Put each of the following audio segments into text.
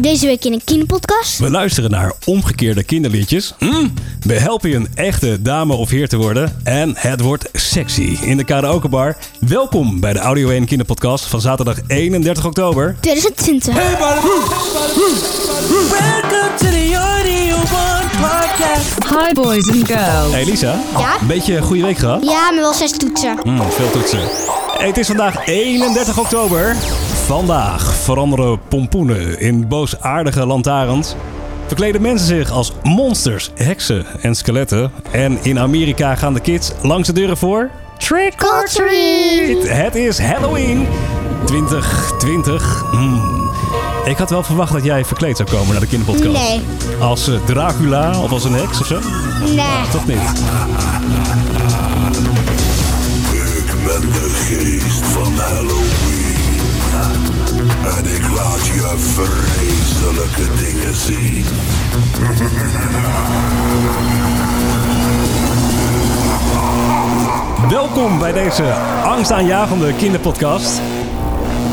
Deze week in een kinderpodcast. We luisteren naar omgekeerde kinderliedjes. Mm, we helpen je een echte dame of heer te worden. En het wordt sexy in de karaokebar. Welkom bij de Audio 1 Kinderpodcast van zaterdag 31 oktober. 2020. Welcome to the Audio One podcast. Hi, boys and girls. Hey Lisa, Ja? een beetje een goede week gehad? Ja, maar wel zes toetsen. Mm, veel toetsen. Hey, het is vandaag 31 oktober. Vandaag veranderen pompoenen in boosaardige lantaarns. Verkleden mensen zich als monsters, heksen en skeletten. En in Amerika gaan de kids langs de deuren voor... Trick or treat! Het is Halloween 2020. Hmm. Ik had wel verwacht dat jij verkleed zou komen naar de kinderpodcast. Nee. Als eh, Dracula of als een heks of zo? Nee. Toch niet? Ik ben de geest van Halloween. En ik laat je vreselijke dingen zien. Welkom bij deze angstaanjagende kinderpodcast.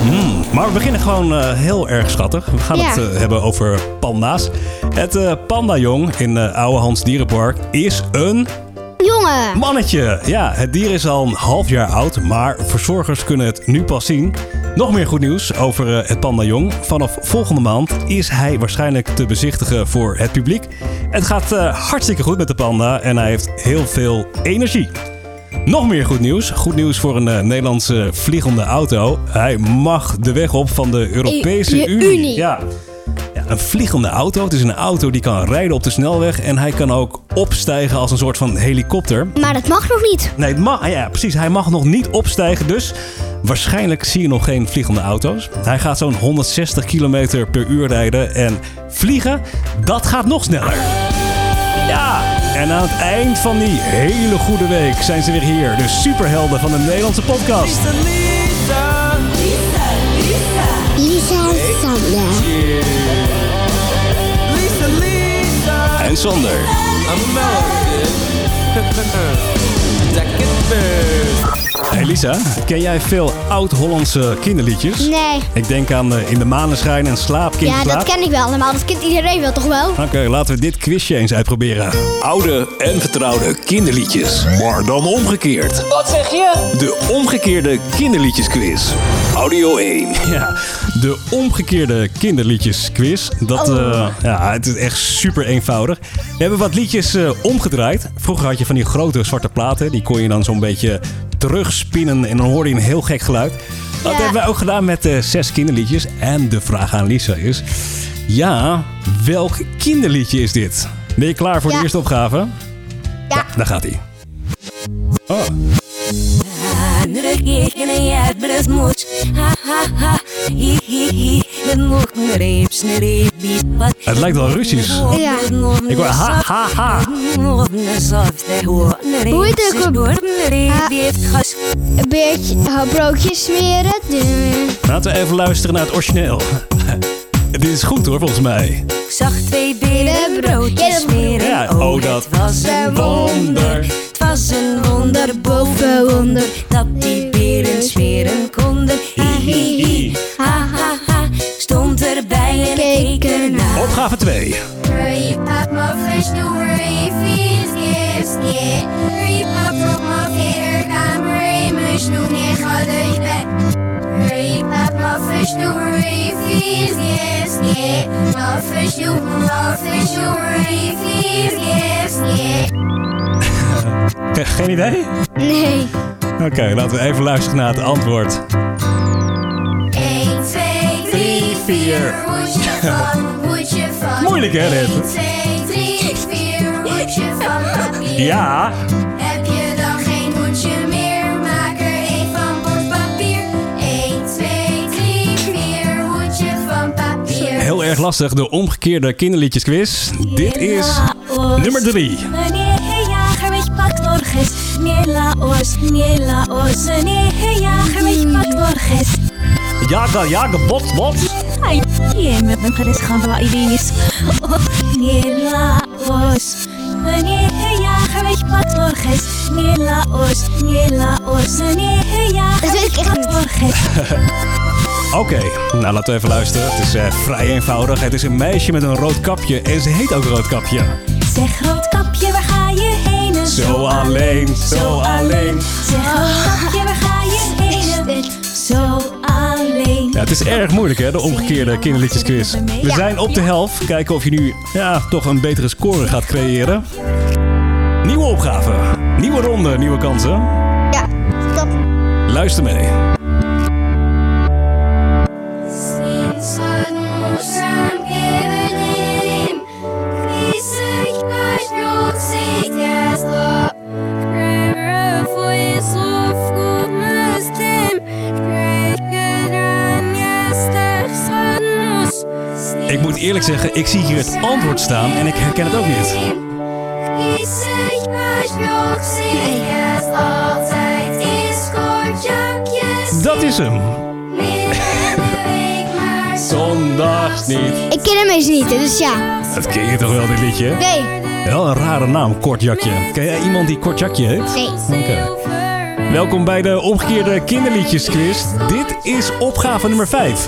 Hmm, maar we beginnen gewoon eh, heel erg schattig. We gaan Ja. het eh, hebben over panda's. Het eh pandajong in uh, Oude Hans Dierenpark is een Jongen. mannetje. Ja, het dier is al een half jaar oud, maar verzorgers kunnen het nu pas zien. Nog meer goed nieuws over eh, het pandajong. Vanaf volgende maand is hij waarschijnlijk te bezichtigen voor het publiek. Het gaat eh, hartstikke goed met de panda en hij heeft heel veel energie. Nog meer goed nieuws. Goed nieuws voor een eh, Nederlandse vliegende auto. Hij mag de weg op van de Europese de Unie. Unie. Ja. Een vliegende auto. Het is een auto die kan rijden op de snelweg. En hij kan ook opstijgen als een soort van helikopter. Maar dat mag nog niet. Nee, het mag, ja, precies. Hij mag nog niet opstijgen. Dus waarschijnlijk zie je nog geen vliegende auto's. Hij gaat zo'n 160 km per uur rijden. En vliegen, dat gaat nog sneller. Ja, en aan het eind van die hele goede week zijn ze weer hier. De superhelden van de Nederlandse podcast. Sander. I'm melted. Lisa, ken jij veel oud-Hollandse kinderliedjes? Nee. Ik denk aan eh, In de maneschijn en Slaap, kind Ja, slaap. dat ken ik wel allemaal. Dat kent iedereen wel toch wel? Oké, laten we dit quizje eens uitproberen. Oude en vertrouwde kinderliedjes, maar dan omgekeerd. Wat zeg je? De omgekeerde kinderliedjesquiz. Audio 1. Ja, de omgekeerde kinderliedjesquiz. Dat, Oh. eh, ja, het is echt super eenvoudig. We hebben wat liedjes eh, omgedraaid. Vroeger had je van die grote zwarte platen. Die kon je dan zo'n beetje terugspinnen en dan hoorde je een heel gek geluid. Dat Ja. hebben wij ook gedaan met eh, zes kinderliedjes. En de vraag aan Lisa is... Ja, welk kinderliedje is dit? Ben je klaar voor de Ja. eerste opgave? Ja. Daar gaat hij. Oh. Het lijkt wel Russisch. Ja. Ik hoor ha ha ha. Hoe heet het ook op- Een beetje oh, broodjes smeren. Laten we even luisteren naar het origineel. Dit is goed hoor, volgens mij. Ik zag twee beren broodjes smeren. Ja, oh, dat het was een wonder. Het was een wonder boven wonder. Dat die beren smeren konden. Hi, hi, hi. Erbij en ik keek ernaar. Opgave 2. Hurry up, my up, from my ga up, my. My my Geen idee? Nee. Oké, laten we even luisteren naar het antwoord. 4, hoedje van, hoedje van. Moeilijk, hè, dit? 1, 2, 3, 4, hoedje van papier. Ja. Heb je dan geen hoedje meer? Maak er een van bordpapier. 1, 2, 3, 4, hoedje van papier. Heel erg lastig, de omgekeerde kinderliedjesquiz. Dit is nummer 3. Jaga, jaga, bot, bot. Dat weet ik echt niet. Oké, nou laten we even luisteren. Het is eh, vrij eenvoudig. Het is een meisje met een rood kapje en ze heet ook Roodkapje. Zeg roodkapje, waar ga je heen? Zo alleen, zo alleen. Zeg roodkapje, waar ga je het is erg moeilijk hè, de omgekeerde kinderliedjesquiz. We zijn op de helft. Kijken of je nu ja, toch een betere score gaat creëren. Nieuwe opgave, nieuwe ronde, nieuwe kansen. Ja, stop. Luister mee. Ik moet eerlijk zeggen, ik zie hier het antwoord staan en ik herken het ook niet. Dat is hem. Zondags niet. Ik ken hem eens niet, dus ja. Dat ken je toch wel, dit liedje? Nee. Wel een rare naam, Kortjakje. Ken jij iemand die Kortjakje heet? Nee. Oké. Welkom bij de omgekeerde kinderliedjesquiz. Dit is opgave nummer 5.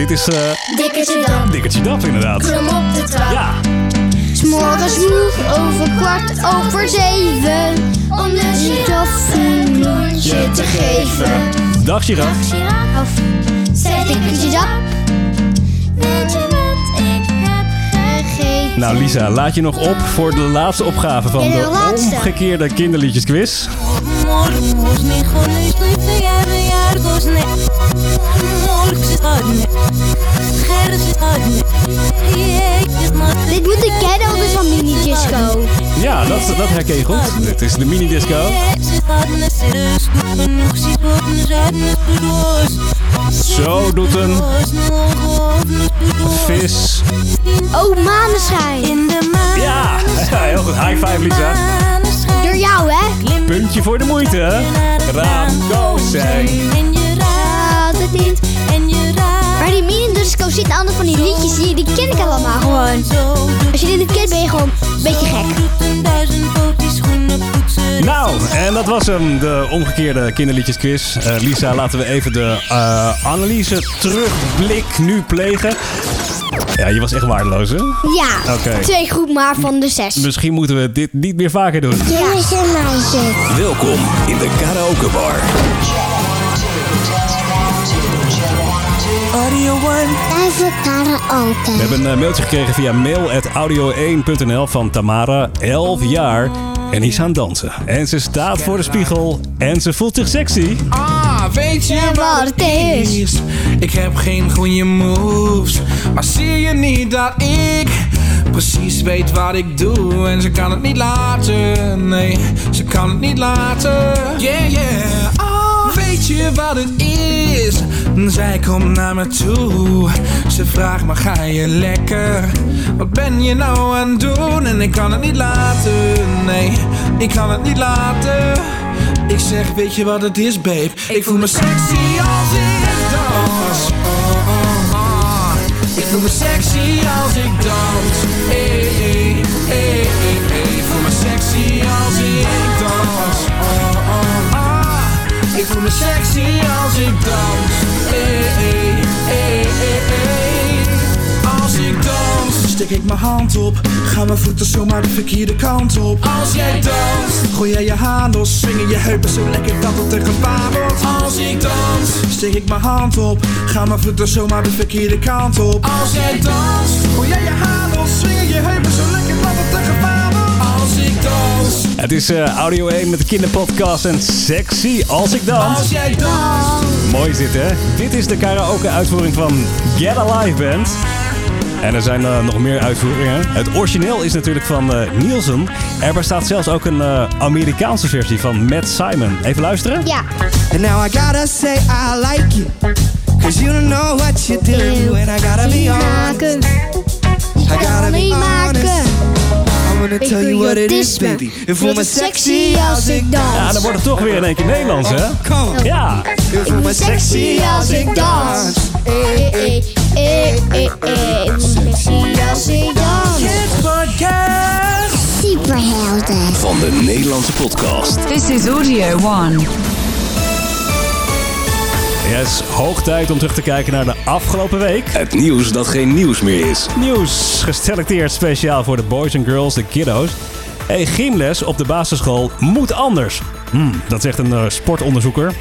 Dit is eh Dikkertje dan, Dikkertje Dap inderdaad. klom op de trap. Ja, S'morgens vroeg over kwart over zeven. Om de giraf een lontje te geven. dag Giraf. Of Zet ik dikkertje dap Nou Lisa, laat je nog op voor de laatste opgave van de de omgekeerde kinderliedjesquiz. Dit moet ik kennen, is van mini disco. Ja, dat, dat herken je goed. Dit is de minidisco. Zo doet een vis. Oh, maneschijn. Ja, heel goed. High five Lisa. Door jou, hè? Puntje voor de moeite. hè? Raamkozijn. Het niet. Je raadt Maar die mini disco zitten andere van die liedjes hier, die ken ik allemaal gewoon. zo. Als je dit niet kent, ben je gewoon een beetje gek. Nou, en dat was hem, de omgekeerde kinderliedjesquiz. Eh, Lisa, laten we even de eh, analyse terugblik nu plegen. Ja, je was echt waardeloos, hè? Ja, Oké. twee goed maar van de zes. Misschien moeten we dit niet meer vaker doen. Jongens en meisjes. Welkom in de karaokebar. Tijd voor karaoke. We hebben een mailtje gekregen via mail.audio1.nl van Tamara, 11 jaar. En die is aan het dansen. En ze staat voor de spiegel en ze voelt zich sexy. Ah, weet je wat wat het is? Ik heb geen goede moves. Maar zie je niet dat ik precies weet wat ik doe? En ze kan het niet laten. Nee, ze kan het niet laten. Yeah, yeah. Ah, weet je wat het is? Zij komt naar me toe. Ze vraagt me, ga je lekker? Wat ben je nou aan het doen? En ik kan het niet laten. Nee, ik kan het niet laten. Ik zeg, weet je wat het is, babe? Ik voel me sexy als ik dans. Oh, oh, oh. Ik voel me sexy voel me sexy als ik dans. Hey, hey, hey. Als ik dans, steek ik mijn hand op. Gaan mijn voeten zomaar de verkeerde kant op. Als jij danst, gooi jij je haar los. Swingen je heupen zo lekker dat het er gevaar wordt. Als ik dans, steek ik mijn hand op. Gaan mijn voeten zomaar de verkeerde kant op. Als jij danst, gooi jij je haar los. Swingen je heupen zo lekker dat het er gevaar Het is eh, Audio 1 met de kinderpodcast en sexy als ik dans. als jij danst. Mooi is dit, hè? Dit is de karaoke-uitvoering van Get Alive Band. En er zijn eh, nog meer uitvoeringen. Het origineel is natuurlijk van eh Nielsen. Er bestaat zelfs ook een eh, Amerikaanse versie van Matt Simon. Even luisteren. Ja. And now I gotta say I like it. Cause you don't know what you do. And I gotta be honest. maken. I gotta be honest. Gonna tell you what it is, baby. Ik voel me sexy als ik dans. Ja, dan wordt het toch weer in één keer Nederlands, hè? Come on. Ja. Ik voel me sexy als ik dans. Eh, eh, eh, eh, eh. Ik voel me Sexy als ik dans. Superhelden. Van de Nederlandse podcast. This is Audio One. Is hoog tijd om terug te kijken naar de afgelopen week. Het nieuws dat geen nieuws meer is. Nieuws geselecteerd speciaal voor de boys en girls, de kiddo's. Hey, gymles op de basisschool moet anders. Hmm, dat zegt een eh, sportonderzoeker.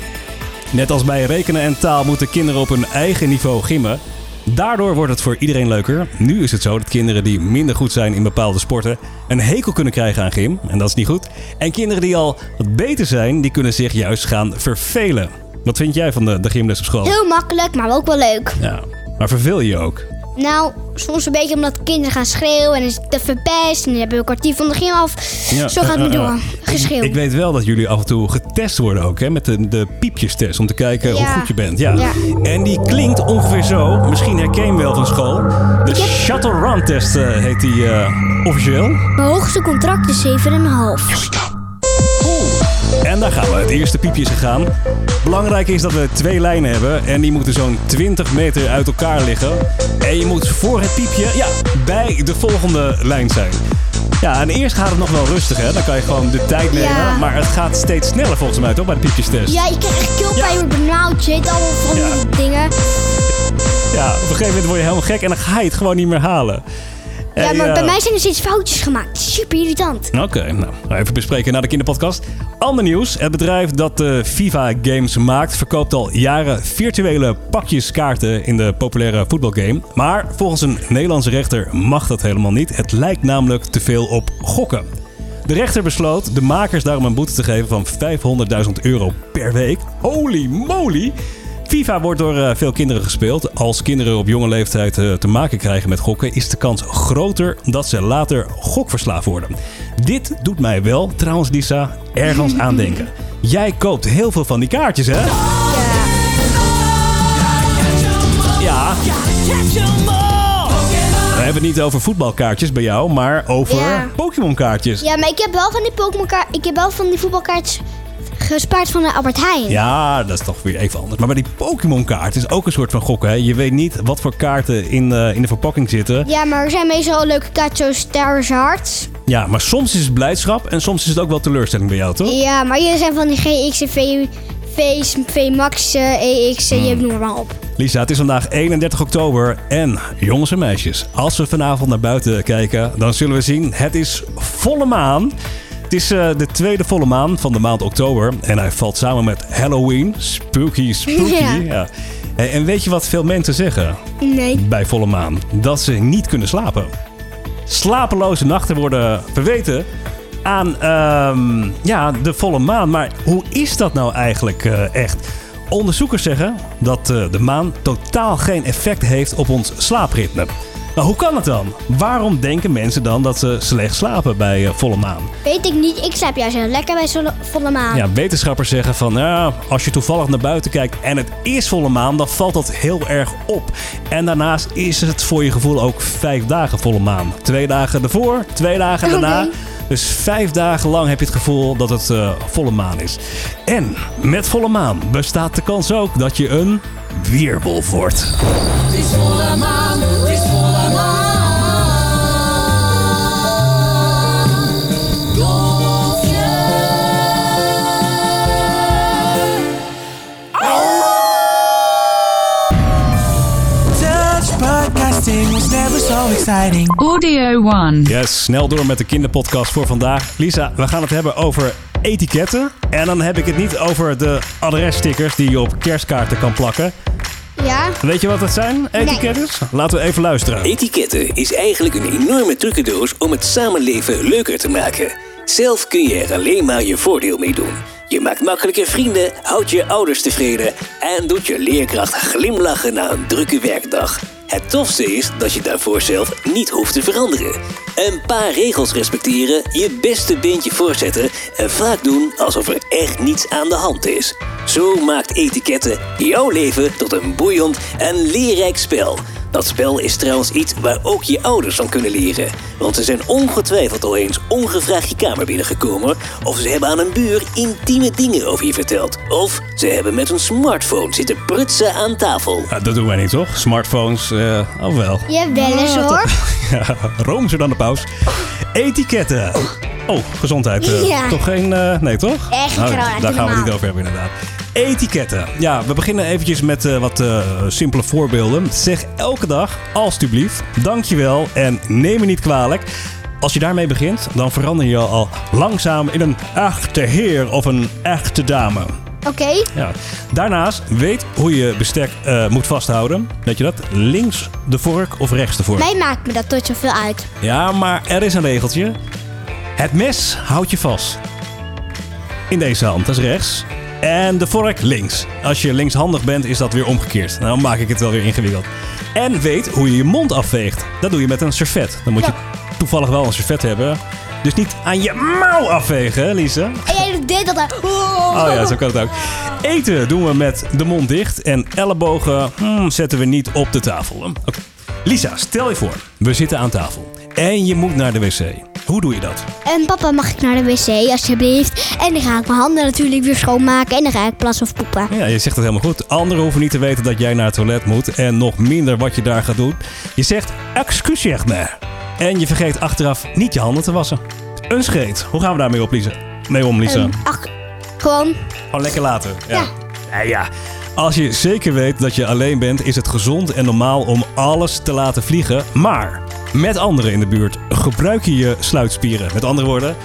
Net als bij rekenen en taal moeten kinderen op hun eigen niveau gymmen. Daardoor wordt het voor iedereen leuker. Nu is het zo dat kinderen die minder goed zijn in bepaalde sporten een hekel kunnen krijgen aan gym. En dat is niet goed. En kinderen die al wat beter zijn, die kunnen zich juist gaan vervelen. Wat vind jij van de, de gymles op school? Heel makkelijk, maar ook wel leuk. Ja, maar verveel je je ook? Nou, soms een beetje omdat kinderen gaan schreeuwen en is het te verpest. En dan hebben we een kwartier van de gym af. Ja, Zo gaat het eh, eh, door. ik- Geschreeuw. Ik, weet wel dat jullie af en toe getest worden ook, hè? Met de, de piepjestest, om te kijken hoe goed je bent. Ja. Ja. En die klinkt ongeveer zo. Misschien herken je hem wel van school. De Shuttle Run Test eh, heet die eh, officieel. Mijn hoogste contract is 7,5. En daar gaan we. Het eerste piepje is gegaan. Belangrijk is dat we twee lijnen hebben. En die moeten zo'n 20 meter uit elkaar liggen. En je moet voor het piepje, ja, bij de volgende lijn zijn. Ja, en eerst gaat het nog wel rustig, hè. Dan kan je gewoon de tijd nemen. Ja. Maar het gaat steeds sneller volgens mij, toch, bij de piepjestest? Ja, je krijgt echt keelpijn, wordt benauwd. Je weet allemaal van Ja. die dingen. Ja, op een gegeven moment word je helemaal gek en dan ga je het gewoon niet meer halen. Ja, maar eh, bij mij zijn er steeds foutjes gemaakt. Super irritant. Oké, nou, even bespreken na de kinderpodcast. Ander nieuws. Het bedrijf dat de FIFA Games maakt... verkoopt al jaren virtuele pakjes kaarten in de populaire voetbalgame. Maar volgens een Nederlandse rechter mag dat helemaal niet. Het lijkt namelijk te veel op gokken. De rechter besloot de makers daarom een boete te geven van 500.000 euro per week. Holy moly! FIFA wordt door eh, veel kinderen gespeeld. Als kinderen op jonge leeftijd eh, te maken krijgen met gokken, is de kans groter dat ze later gokverslaafd worden. Dit doet mij wel, trouwens Lisa, ergens aan denken. Jij koopt heel veel van die kaartjes, hè? Ja. We hebben het niet over voetbalkaartjes bij jou, maar over Ja. Pokémon kaartjes. Ja, maar ik heb wel van die Pokémon kaart. Ik heb wel van die voetbalkaartjes gespaard van de Albert Heijn. Ja, dat is toch weer even anders. Maar bij die Pokémon kaart is ook een soort van gokken. Hè? Je weet niet wat voor kaarten in, eh, in de verpakking zitten. Ja, maar er zijn meestal leuke kaartjes zoals Star Hearts. Ja, maar soms is het blijdschap en soms is het ook wel teleurstelling bij jou, toch? Ja, maar hier zijn van die GX en V, V Max, eh, EX, eh, je Hmm. noem maar op. Lisa, het is vandaag 31 oktober. En jongens en meisjes, als we vanavond naar buiten kijken, dan zullen we zien: het is volle maan. Het is eh, de tweede volle maan van de maand oktober. En hij valt samen met Halloween. Spooky, spooky. Ja. Ja. En en weet je wat veel mensen zeggen Nee. bij volle maan? Dat ze niet kunnen slapen. Slapeloze nachten worden verweten aan ehm, ja, de volle maan. Maar hoe is dat nou eigenlijk eh, echt? Onderzoekers zeggen dat eh, de maan totaal geen effect heeft op ons slaapritme. Nou, hoe kan het dan? Waarom denken mensen dan dat ze slecht slapen bij eh, volle maan? Weet ik niet. Ik slaap juist heel lekker bij volle maan. Ja, wetenschappers zeggen van ja, als je toevallig naar buiten kijkt en het is volle maan, dan valt dat heel erg op. En daarnaast is het voor je gevoel ook vijf dagen volle maan. Twee dagen ervoor, twee dagen daarna. Dus vijf dagen lang heb je het gevoel dat het eh, volle maan is. En met volle maan bestaat de kans ook dat je een weerwolf wordt. Touch exciting. Audio One. Yes, snel door met de kinderpodcast voor vandaag. Lisa, we gaan het hebben over etiketten. En dan heb ik het niet over de adresstickers die je op kerstkaarten kan plakken. Ja? Weet je wat dat zijn, etiketten? Laten we even luisteren. Etiketten is eigenlijk een enorme trucendoos om het samenleven leuker te maken. Zelf kun je er alleen maar je voordeel mee doen. Je maakt makkelijker vrienden, houdt je ouders tevreden en doet je leerkracht glimlachen na een drukke werkdag. Het tofste is dat je daarvoor zelf niet hoeft te veranderen. Een paar regels respecteren, je beste beentje voorzetten en vaak doen alsof er echt niets aan de hand is. Zo maakt etiketten jouw leven tot een boeiend en leerrijk spel. Dat spel is trouwens iets waar ook je ouders van kunnen leren. Want ze zijn ongetwijfeld al eens ongevraagd je kamer binnengekomen. Of ze hebben aan een buur intieme dingen over je verteld. Of ze hebben met een smartphone zitten prutsen aan tafel. Ah, dat doen wij niet, toch? Smartphones, eh oh wel. Ja, wel eens Ah, hoor. Ja, roomser dan de paus. Etiketten. Oh, gezondheid. eh, Ja. Toch geen... eh, nee, toch? Echt Nou, Daar gaan we het niet over hebben, inderdaad. Etiketten. Ja, we beginnen eventjes met eh, wat eh, simpele voorbeelden. Zeg elke dag, alstublieft, dankjewel en neem me niet kwalijk. Als je daarmee begint, dan verander je al langzaam in een echte heer of een echte dame. Oké. Ja. Daarnaast weet hoe je bestek eh, moet vasthouden. Weet je dat? Links de vork of rechts de vork? Mij maakt me dat tot zoveel uit. Ja, maar er is een regeltje. Het mes houdt je vast. In deze hand, dat is rechts. En de vork links. Als je linkshandig bent, is dat weer omgekeerd. Nou, dan maak ik het wel weer ingewikkeld. En weet hoe je je mond afveegt. Dat doe je met een servet. Dan moet je toevallig wel een servet hebben. Dus niet aan je mouw afvegen, Lisa? En jij dit altijd. Oh ja, zo kan het ook. Eten doen we met de mond dicht en ellebogen hmm, zetten we niet op de tafel. Oké. Lisa, stel je voor, we zitten aan tafel en je moet naar de wc. Hoe doe je dat? En papa, mag ik naar de wc alsjeblieft? En dan ga ik mijn handen natuurlijk weer schoonmaken. En dan ga ik plassen of poepen. Ja, je zegt het helemaal goed. Anderen hoeven niet te weten dat jij naar het toilet moet en nog minder wat je daar gaat doen. Je zegt excuseer me. En je vergeet achteraf niet je handen te wassen. Een scheet. Hoe gaan we daarmee op, Lisa? Nee, om, Lisa. Ehm, ach, gewoon. Gewoon lekker laten. Ja. Ja. Ja, ja. Als je zeker weet dat je alleen bent, is het gezond en normaal om alles te laten vliegen. Maar met anderen in de buurt gebruik je je sluitspieren. Met andere woorden,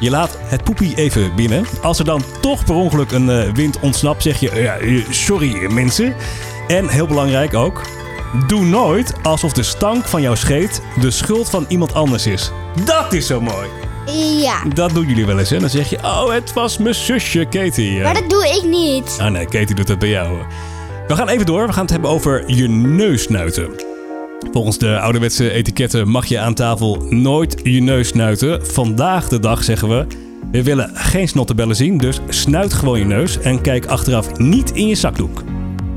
je laat het poepie even binnen. Als er dan toch per ongeluk een eh, wind ontsnapt, zeg je ja, eh, sorry mensen. En heel belangrijk ook, doe nooit alsof de stank van jouw scheet de schuld van iemand anders is. Dat is zo mooi. Ja. Dat doen jullie wel eens, hè? Dan zeg je, oh, het was mijn zusje Katie. Maar dat doe ik niet. Ah nee, Katie doet dat bij jou. We gaan even door. We gaan het hebben over je neus snuiten. Volgens de ouderwetse etiketten mag je aan tafel nooit je neus snuiten. Vandaag de dag zeggen we... We willen geen snottenbellen zien, dus snuit gewoon je neus en kijk achteraf niet in je zakdoek.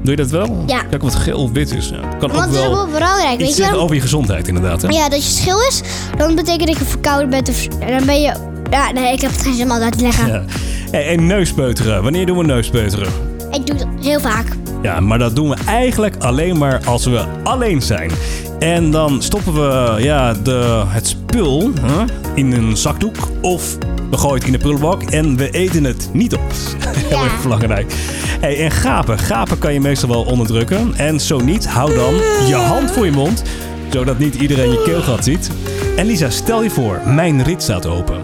Doe je dat wel? Ja. Kijk wat geel of wit is. Ja, het kan Want ook dat is wel wel belangrijk. iets Weet je over je gezondheid inderdaad. Hè? Ja, dat je schil is, dan betekent dat je verkouden bent. Of, en dan ben je... Ja, nee, ik heb het geen zin om dat te leggen. Ja. Hey, en neuspeuteren. Wanneer doen we neuspeuteren? Ik doe het heel vaak. Ja, maar dat doen we eigenlijk alleen maar als we alleen zijn. En dan stoppen we ja, de, het spul in een zakdoek of we gooien het in de prullenbak en we eten het niet op. Heel erg belangrijk. Hey, en gapen. Gapen kan je meestal wel onderdrukken. En zo niet, hou dan je hand voor je mond, zodat niet iedereen je keelgat ziet. En Lisa, stel je voor, mijn rit staat open.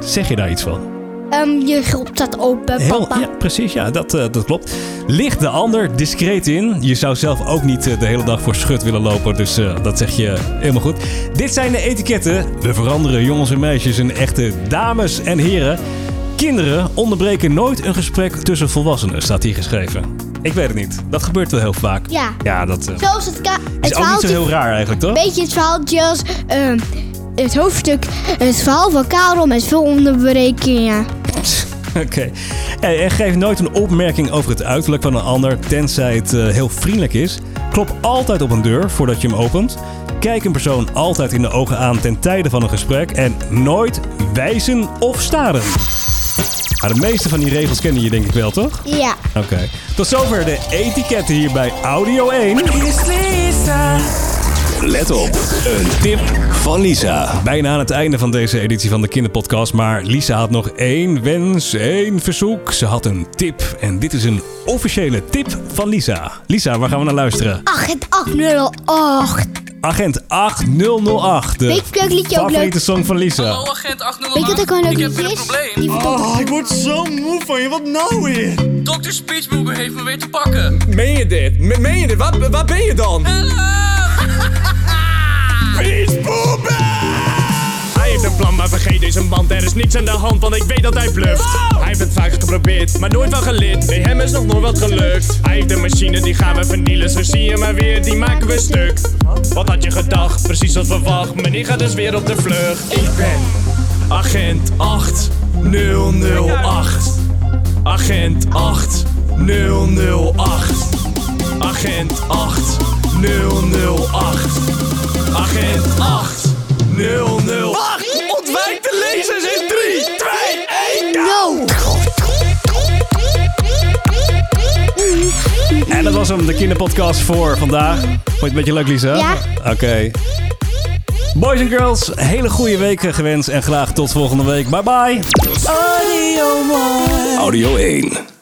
Zeg je daar iets van? Ehm, je grop staat open, Heel, papa. ja, precies. Ja, dat, eh, dat klopt. Ligt de ander discreet in. Je zou zelf ook niet eh, de hele dag voor schut willen lopen. Dus eh, dat zeg je helemaal goed. Dit zijn de etiketten. We veranderen jongens en meisjes in echte dames en heren. Kinderen onderbreken nooit een gesprek tussen volwassenen, staat hier geschreven. Ik weet het niet. Dat gebeurt wel heel vaak. Ja. Ja, dat eh, Zoals het, ka- is het ook niet zo heel raar eigenlijk, toch? Beetje het verhaaltje als... ehm, het hoofdstuk... Het verhaal van Karel met veel onderbrekingen. Oké. Hey, en geef nooit een opmerking over het uiterlijk van een ander, tenzij het eh, heel vriendelijk is. Klop altijd op een deur voordat je hem opent. Kijk een persoon altijd in de ogen aan ten tijde van een gesprek en nooit wijzen of staren. Maar de meeste van die regels kennen je denk ik wel, toch? Ja. Oké. Tot zover de etiketten hier bij Audio 1. Let op, een tip van Lisa. Bijna aan het einde van deze editie van de Kinderpodcast. Maar Lisa had nog één wens, één verzoek. Ze had een tip. En dit is een officiële tip van Lisa. Lisa, waar gaan we naar luisteren? Het 808. Agent 8008. De Weet je welk liedje ook favoriete leuk? song van Lisa. Hallo agent 808. Weet je dat ook een leuk Ik heb liedje is? probleem. Oh, ik word zo moe van je. Wat nou weer? Dr. Speechmover heeft me weer te pakken. Meen je dit? Me- meen je dit? Waar, waar ben je dan? Hello! plan, maar vergeet deze band. Er is niks aan de hand, want ik weet dat hij bluft. Hij heeft het vaak geprobeerd, maar nooit wel gelid. Nee, hem is nog nooit wat gelukt. Hij heeft een machine, die gaan we vernielen. Zo zie je maar weer, die maken we stuk. Wat had je gedacht, precies als verwacht. Meneer gaat dus weer op de vlucht. Ik ben agent 8008. Agent 8008. Agent 8008. Agent 8008. Jezus in 3, 2, 1, go! En dat was hem, de kinderpodcast voor vandaag. Vond je het een beetje leuk, Lisa? Ja. Oké. Boys en girls, hele goede week gewenst en graag tot volgende week. Bye bye. Audio Audio 1.